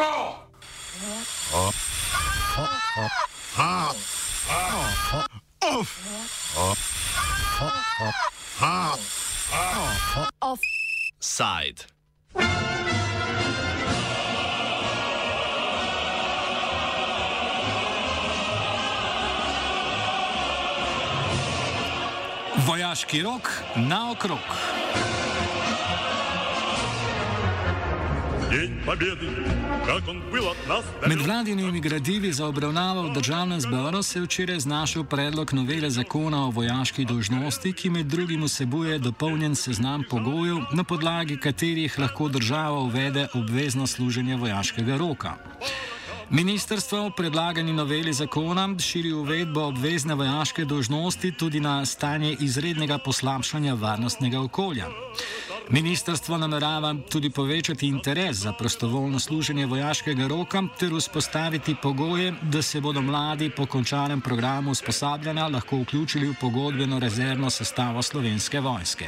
vojsko! Offside. Vojaški rok na okrog. Med vladinimi gradivi za obravnavo v državnem zboru se je včeraj znašel predlog novele zakona o vojaški dožnosti, ki med drugim vsebuje dopolnjen seznam pogojev, na podlagi katerih lahko država uvede obvezno služenje vojaškega roka. Ministrstvo v predlagani noveli zakona širi uvedbo obvezne vojaške dožnosti tudi na stanje izrednega poslabšanja varnostnega okolja. Ministrstvo namerava tudi povečati interes za prostovoljno služenje vojaškega roka ter vzpostaviti pogoje, da se bodo mladi po končanem programu usposabljanja lahko vključili v pogodbeno rezervno sestavo slovenske vojske.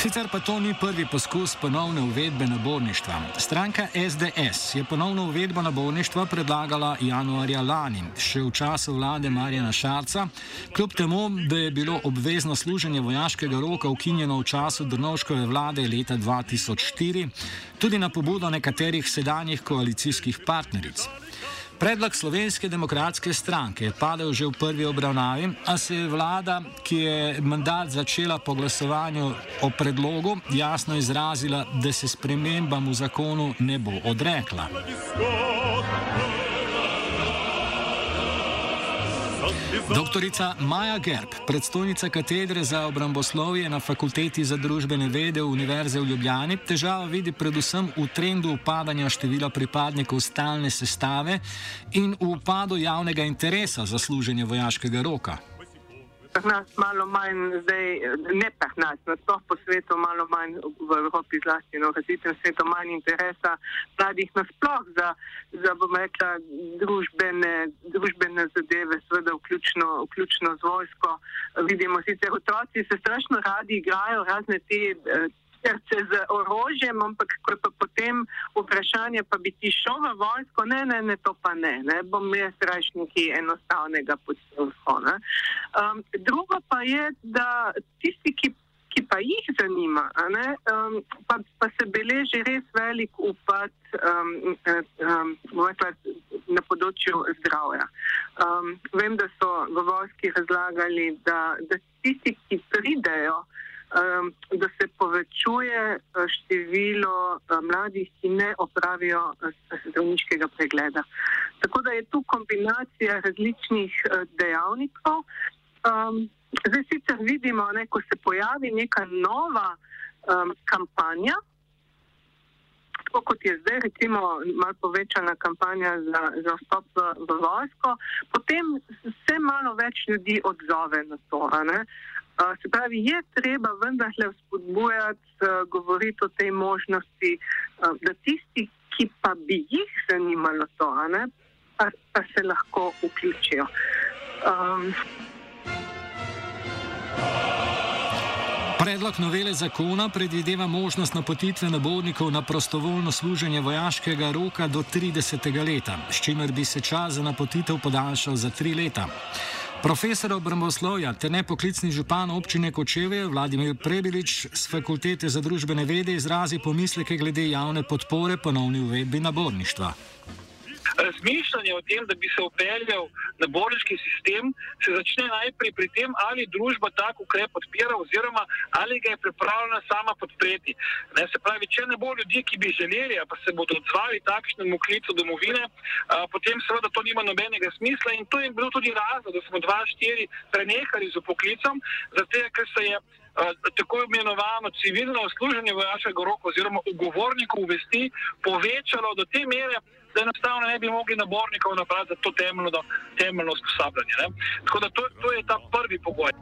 Sicer pa to ni prvi poskus ponovne uvedbe naborništva. Stranka SDS je ponovno uvedbo naborništva predlagala januarja lani, še v času vlade Marjana Šarca, kljub temu, da je bilo obvezno služenje vojaškega roka ukinjeno v času Drnovškove vlade leta 2004, tudi na pobudo nekaterih sedanjih koalicijskih partneric. Predlog Slovenske demokratske stranke je padel že v prvi obravnavi, a se je vlada, ki je mandat začela po glasovanju o predlogu, jasno izrazila, da se spremembam v zakonu ne bo odrekla. Doktorica Maja Gerb, predstojnica katedre za obramboslovje na Fakulteti za družbene vede Univerze v Ljubljani, težavo vidi predvsem v trendu upadanja števila pripadnikov stalne sestave in v upadu javnega interesa za služenje vojaškega roka. Pri nas malo manj, zdaj ne pa nas, nasploh po svetu, malo manj v Evropi, zlasti no, v razvitem svetu, manj interesa mladih nasploh za, za bom rekla, družbene, družbene zadeve, seveda vključno, vključno z vojsko. Vidimo sicer otroci se strašno radi igrajo razne te. Srce z orožjem, ampak ko je pa potem vprašanje, pa bi ti šel v vojsko, ne, ne, ne, to pa ne, ne bom jaz raje nekaj enostavnega počel. Um, drugo pa je, da tisti, ki, ki pa jih zanima, ne, um, pa, pa se beleži res velik upad um, um, na področju zdravja. Um, vem, da so v vojski razlagali, da, da tisti, ki pridejo, um, da se povečuje eh, število uh, mladih, ki ne opravijo uh, zdravniškega pregleda. Tako da je tu kombinacija različnih dejavnikov. Um, zdaj sicer vidimo, ne, ko se pojavi neka nova um, kampanja, tako kot je zdaj, recimo, malo povečana kampanja za, za vstop v, v vojsko, potem se malo več ljudi odzove na to. Se pravi, je treba vendarle vzpodbujati, uh, govoriti o tej možnosti, uh, da tisti, ki pa bi jih zanimalo to, ne, pa, pa se lahko vključijo. Um, Predlog novele zakona predvideva možnost napotitve nabornikov na prostovoljno služenje vojaškega roka do 30. leta, s čimer bi se čas za napotitev podaljšal za tri leta. Profesor obramboslovja ter nepoklicni župan občine Kočeve Vladimir Prebilič z Fakultete za družbene vede izrazi pomisleke glede javne podpore ponovni uvedbi naborništva. Razmišljanje o tem, da bi se upeljal naborniški sistem, se začne najprej pri tem, ali družba tak ukrep podpira, oziroma ali ga je pripravljena sama podpreti. Ne, se pravi, če ne bo ljudi, ki bi želeli, pa se bodo odzvali takšnemu klicu domovine, a, potem seveda to nima nobenega smisla in to je bil tudi razlog, da smo 2-4 prenehali z poklicom, zato ker se je. Eh, tako imenovano civilno služenje vojaškega roka oziroma ugovornikov vesti povečalo do te mere, da enostavno ne bi mogli nabornikov napraviti za to temeljno, da, temeljno usposabljanje. Ne? Tako da to, to je ta prvi pogoj.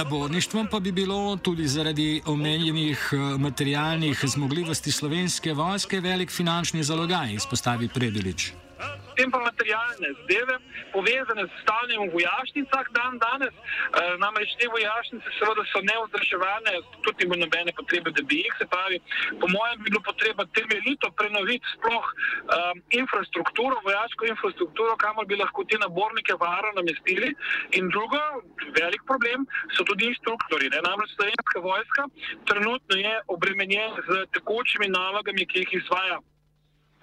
Naborništvom pa bi bilo tudi zaradi omenjenih eh, materialnih zmogljivosti slovenske vojske velik finančni zalogaj, izpostavi Predelič. Tem pa materialne zadeve povezane z stanjem v vojašnicah dan danes. Uh, namreč te vojašnice seveda so neozdrževane, tudi nima nobene potrebe, da bi jih, se pravi, po mojem bi bilo potreba temeljito prenoviti sploh um, infrastrukturo, vojaško infrastrukturo, kamor bi lahko te nabornike varno namestili. In drugo, velik problem so tudi inštruktori. Ne? Namreč slovenska vojska trenutno je obremenjena z tekočimi nalogami, ki jih izvaja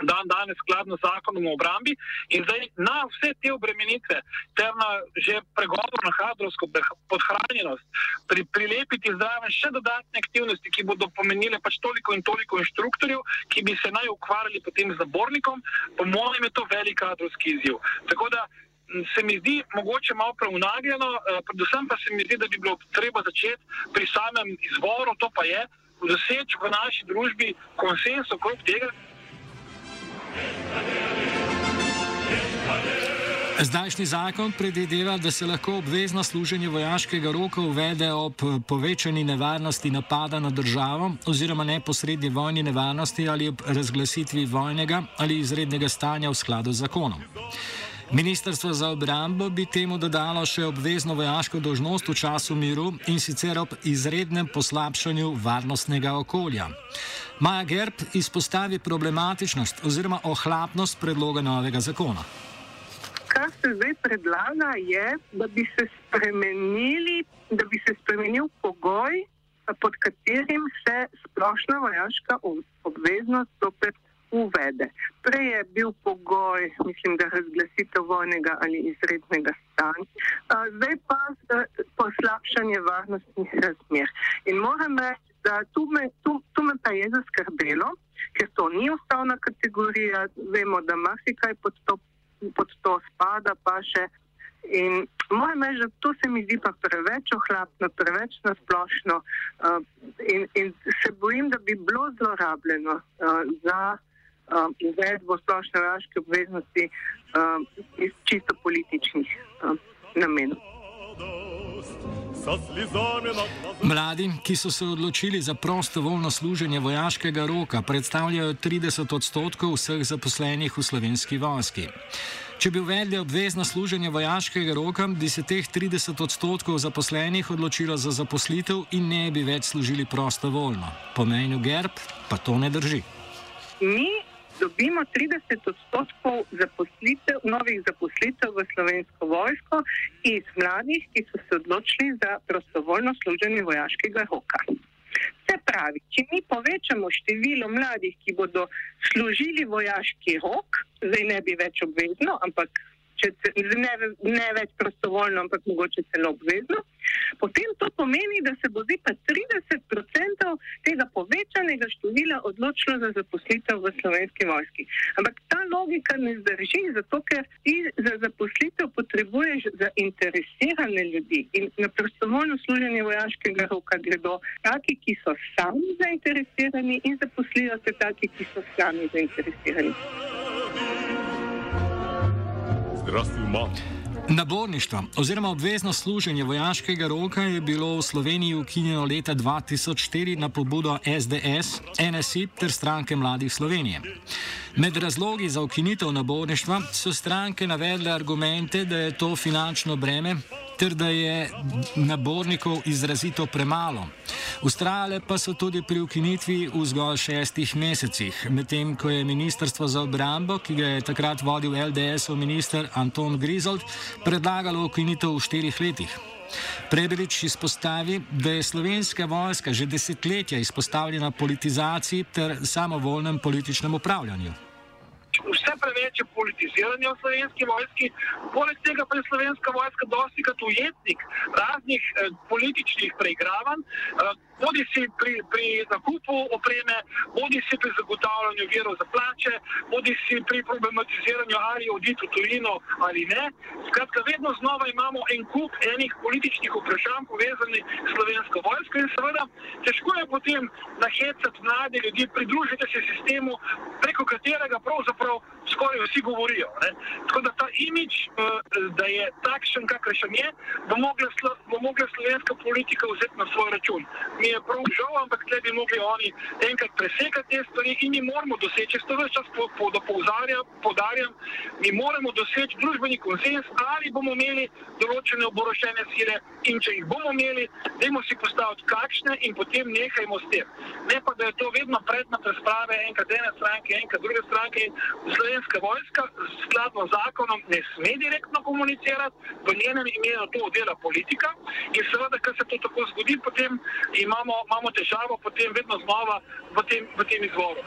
dan danes skladno z zakonom o obrambi in zdaj na vse te obremenitve ter na že pregovorno kadrovsko podhranjenost pri, prilepiti zraven še dodatne aktivnosti, ki bodo pomenile pač toliko in toliko inštruktorjev, ki bi se naj ukvarjali potem z zabornikom, po mojem je to velik kadrovski izziv. Tako da se mi zdi mogoče malo preunagljeno, eh, predvsem pa se mi zdi, da bi bilo treba začeti pri samem izvoru, to pa je, doseči v naši družbi konsens okrog tega, Zdajšnji zakon predvideva, da se lahko obvezno služenje vojaškega roka uvede ob povečani nevarnosti napada na državo oziroma neposrednji vojni nevarnosti ali ob razglasitvi vojnega ali izrednega stanja v skladu z zakonom. Ministrstvo za obrambo bi temu dodalo še obvezno vojaško dožnost v času miru in sicer ob izrednem poslabšanju varnostnega okolja. Maja Gerb izpostavi problematičnost oziroma ohlapnost predloga novega zakona. Kar se zdaj predlaga, je, da bi se, da bi se spremenil pogoj, pod katerim se splošna vojaška obveznost zopet uvede. Prej je bil pogoj, mislim, da razglasitev vojnega ali izrednega stanja, zdaj pa poslabšanje varnostnih razmer. In moram reči, da tu me, tu, tu me pa je zaskrbelo, ker to ni ustavna kategorija, vemo, da marsikaj pod to, pod to spada, pa še. In moram reči, da to se mi zdi pa preveč ohlapno, preveč nasplošno uh, in, in se bojim, da bi bilo zlorabljeno uh, za uh, izvedbo splošne vojaške obveznosti uh, iz čisto političnih uh, namenov. Mladi, ki so se odločili za prostovoljno služenje vojaškega roka, predstavljajo 30 odstotkov vseh zaposlenih v slovenski vojski. Če bi uvedli obvezno služenje vojaškega roka, bi se teh 30 odstotkov zaposlenih odločilo za zaposlitev in ne bi več služili prostovoljno. Po mnenju GERB pa to ne drži. Mi dobimo 30 odstotkov zaposlitev, novih zaposlitev v slovensko vojsko iz mladih, ki so se odločili za prostovoljno služenje vojaškega roka. Se pravi, če mi povečamo število mladih, ki bodo služili vojaški rok, zdaj ne bi več obvezno, ampak če ne, ne več prostovoljno, ampak mogoče celo obvezno, potem to pomeni, da se bo zdaj pa 30% tega povečanega števila odločilo za zaposlitev v slovenski vojski. Ampak ta logika ne zdrži, zato ker ti za zaposlitev potrebuješ zainteresirane ljudi in na prostovoljno služenje vojaškega roka gredo taki, ki so sami zainteresirani in zaposlijo se taki, ki so sami zainteresirani. Zdravstveno imamo. Naborništvo oziroma obvezno služenje vojaškega roka je bilo v Sloveniji ukinjeno leta 2004 na pobudo SDS, NSI ter stranke Mladih Slovenije. Med razlogi za ukinitev naborništva so stranke navedle argumente, da je to finančno breme ter da je nabornikov izrazito premalo. Ustrajale pa so tudi pri ukinitvi v zgolj šestih mesecih, medtem ko je Ministrstvo za obrambo, ki ga je takrat vodil LDS-ov minister Anton Grizold, predlagalo ukinitev v štirih letih. Prebelič izpostavi, da je slovenska vojska že desetletja izpostavljena politizaciji ter samovoljnem političnem upravljanju preveč je politiziranje v slovenski vojski, poleg tega pa je slovenska vojska dosti kot ujetnik raznih eh, političnih preigravanj. Eh, bodi si pri, pri nakupu opreme, bodi si pri zagotavljanju virov za plače, bodi si pri problematiziranju ali oditi v tujino ali ne. Skratka, vedno znova imamo en kup enih političnih vprašanj povezanih s slovensko vojsko in seveda težko je potem nahecati mlade ljudi, pridružiti se sistemu, preko katerega pravzaprav skoraj vsi govorijo. Ne? Tako da ta imič, eh, da je takšen, kakršen je, bo mogla, bo mogla slovenska politika vzeti na svoj račun. Mi mi je prav žal, ampak tle bi mogli oni enkrat presekati te stvari in mi moramo doseči, to več čas po, po, podarjam, mi moramo doseči družbeni konsens, ali bomo imeli določene oborožene sile in če jih bomo imeli, dajmo si postaviti kakšne in potem nehajmo s tem. Ne pa, da je to vedno predmet razprave enkrat ene stranke, enkrat druge stranke. Slovenska vojska skladno z zakonom ne sme direktno komunicirati, v njenem imenu to dela politika in seveda, ker se to tako zgodi, potem imamo, imamo težavo potem vedno znova v tem, v tem izvoru.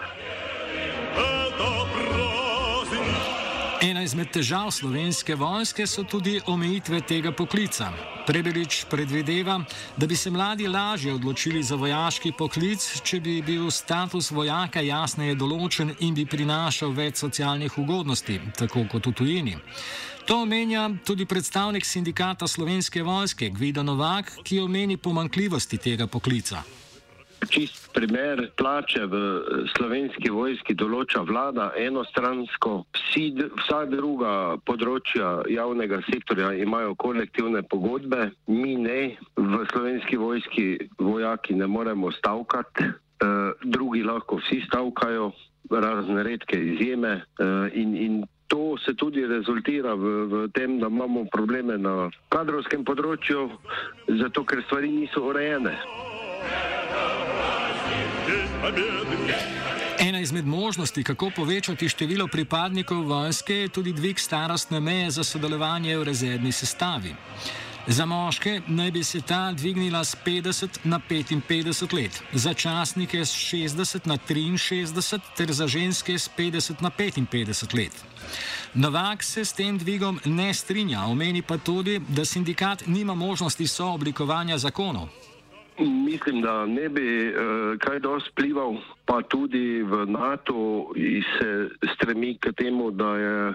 Ena izmed težav slovenske vojske so tudi omejitve tega poklica. Prebelič predvideva, da bi se mladi lažje odločili za vojaški poklic, če bi bil status vojaka jasneje določen in bi prinašal več socialnih ugodnosti, tako kot v tujini. To omenja tudi predstavnik sindikata slovenske vojske Gvido Novak, ki omeni pomankljivosti tega poklica. Čist primer plače v slovenski vojski določa vlada enostransko, Vsi, vsa druga področja javnega sektorja imajo kolektivne pogodbe, mi ne, v slovenski vojski vojaki ne moremo stavkati, eh, drugi lahko vsi stavkajo, razne redke izjeme eh, in, in to se tudi rezultira v, v tem, da imamo probleme na kadrovskem področju, zato ker stvari niso urejene. Ena izmed možnosti, kako povečati število pripadnikov vojske, je tudi dvig starostne meje za sodelovanje v rezervni sestavi. Za moške naj bi se ta dvignila z 50 na 55 let, za časnike z 60 na 63 ter za ženske z 50 na 55 let. Novak se s tem dvigom ne strinja, omeni pa tudi, da sindikat nima možnosti sooblikovanja zakonov. Mislim, da ne bi uh, kaj dosti plival, pa tudi v NATO se stremi k temu, da je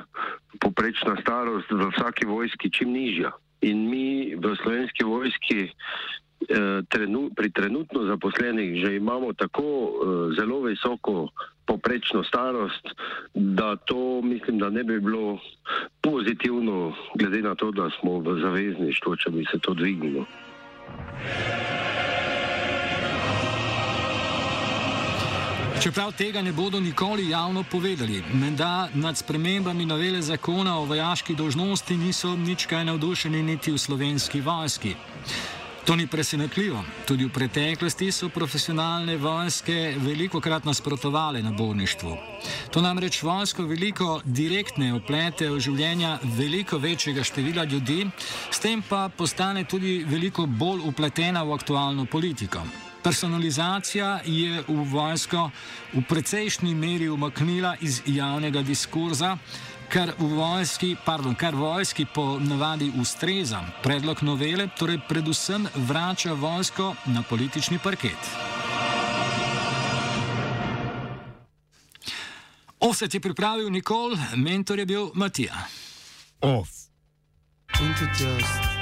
poprečna starost v vsaki vojski čim nižja. In mi v slovenski vojski eh, trenu, pri trenutno zaposlenih že imamo tako eh, zelo visoko poprečno starost, da to mislim, da ne bi bilo pozitivno, glede na to, da smo v zavezništvu, če bi se to dvignilo. Čeprav tega ne bodo nikoli javno povedali, menda nad spremembami novele zakona o vojaški dožnosti niso nič kaj navdušeni niti v slovenski vojski. To ni presenetljivo. Tudi v preteklosti so profesionalne vojske veliko krat nasprotovale naborništvu. To namreč vojsko veliko direktne oplete v življenja veliko večjega števila ljudi, s tem pa postane tudi veliko bolj upletena v aktualno politiko. Personalizacija je v vojsko v precejšnji meri umaknila iz javnega diskurza, kar v vojski, pardon, kar vojski po navadi ustreza. Predlog novele torej predvsem vrača vojsko na politični parket. Offset je pripravil Nikol, mentor je bil Matija. Off. Into just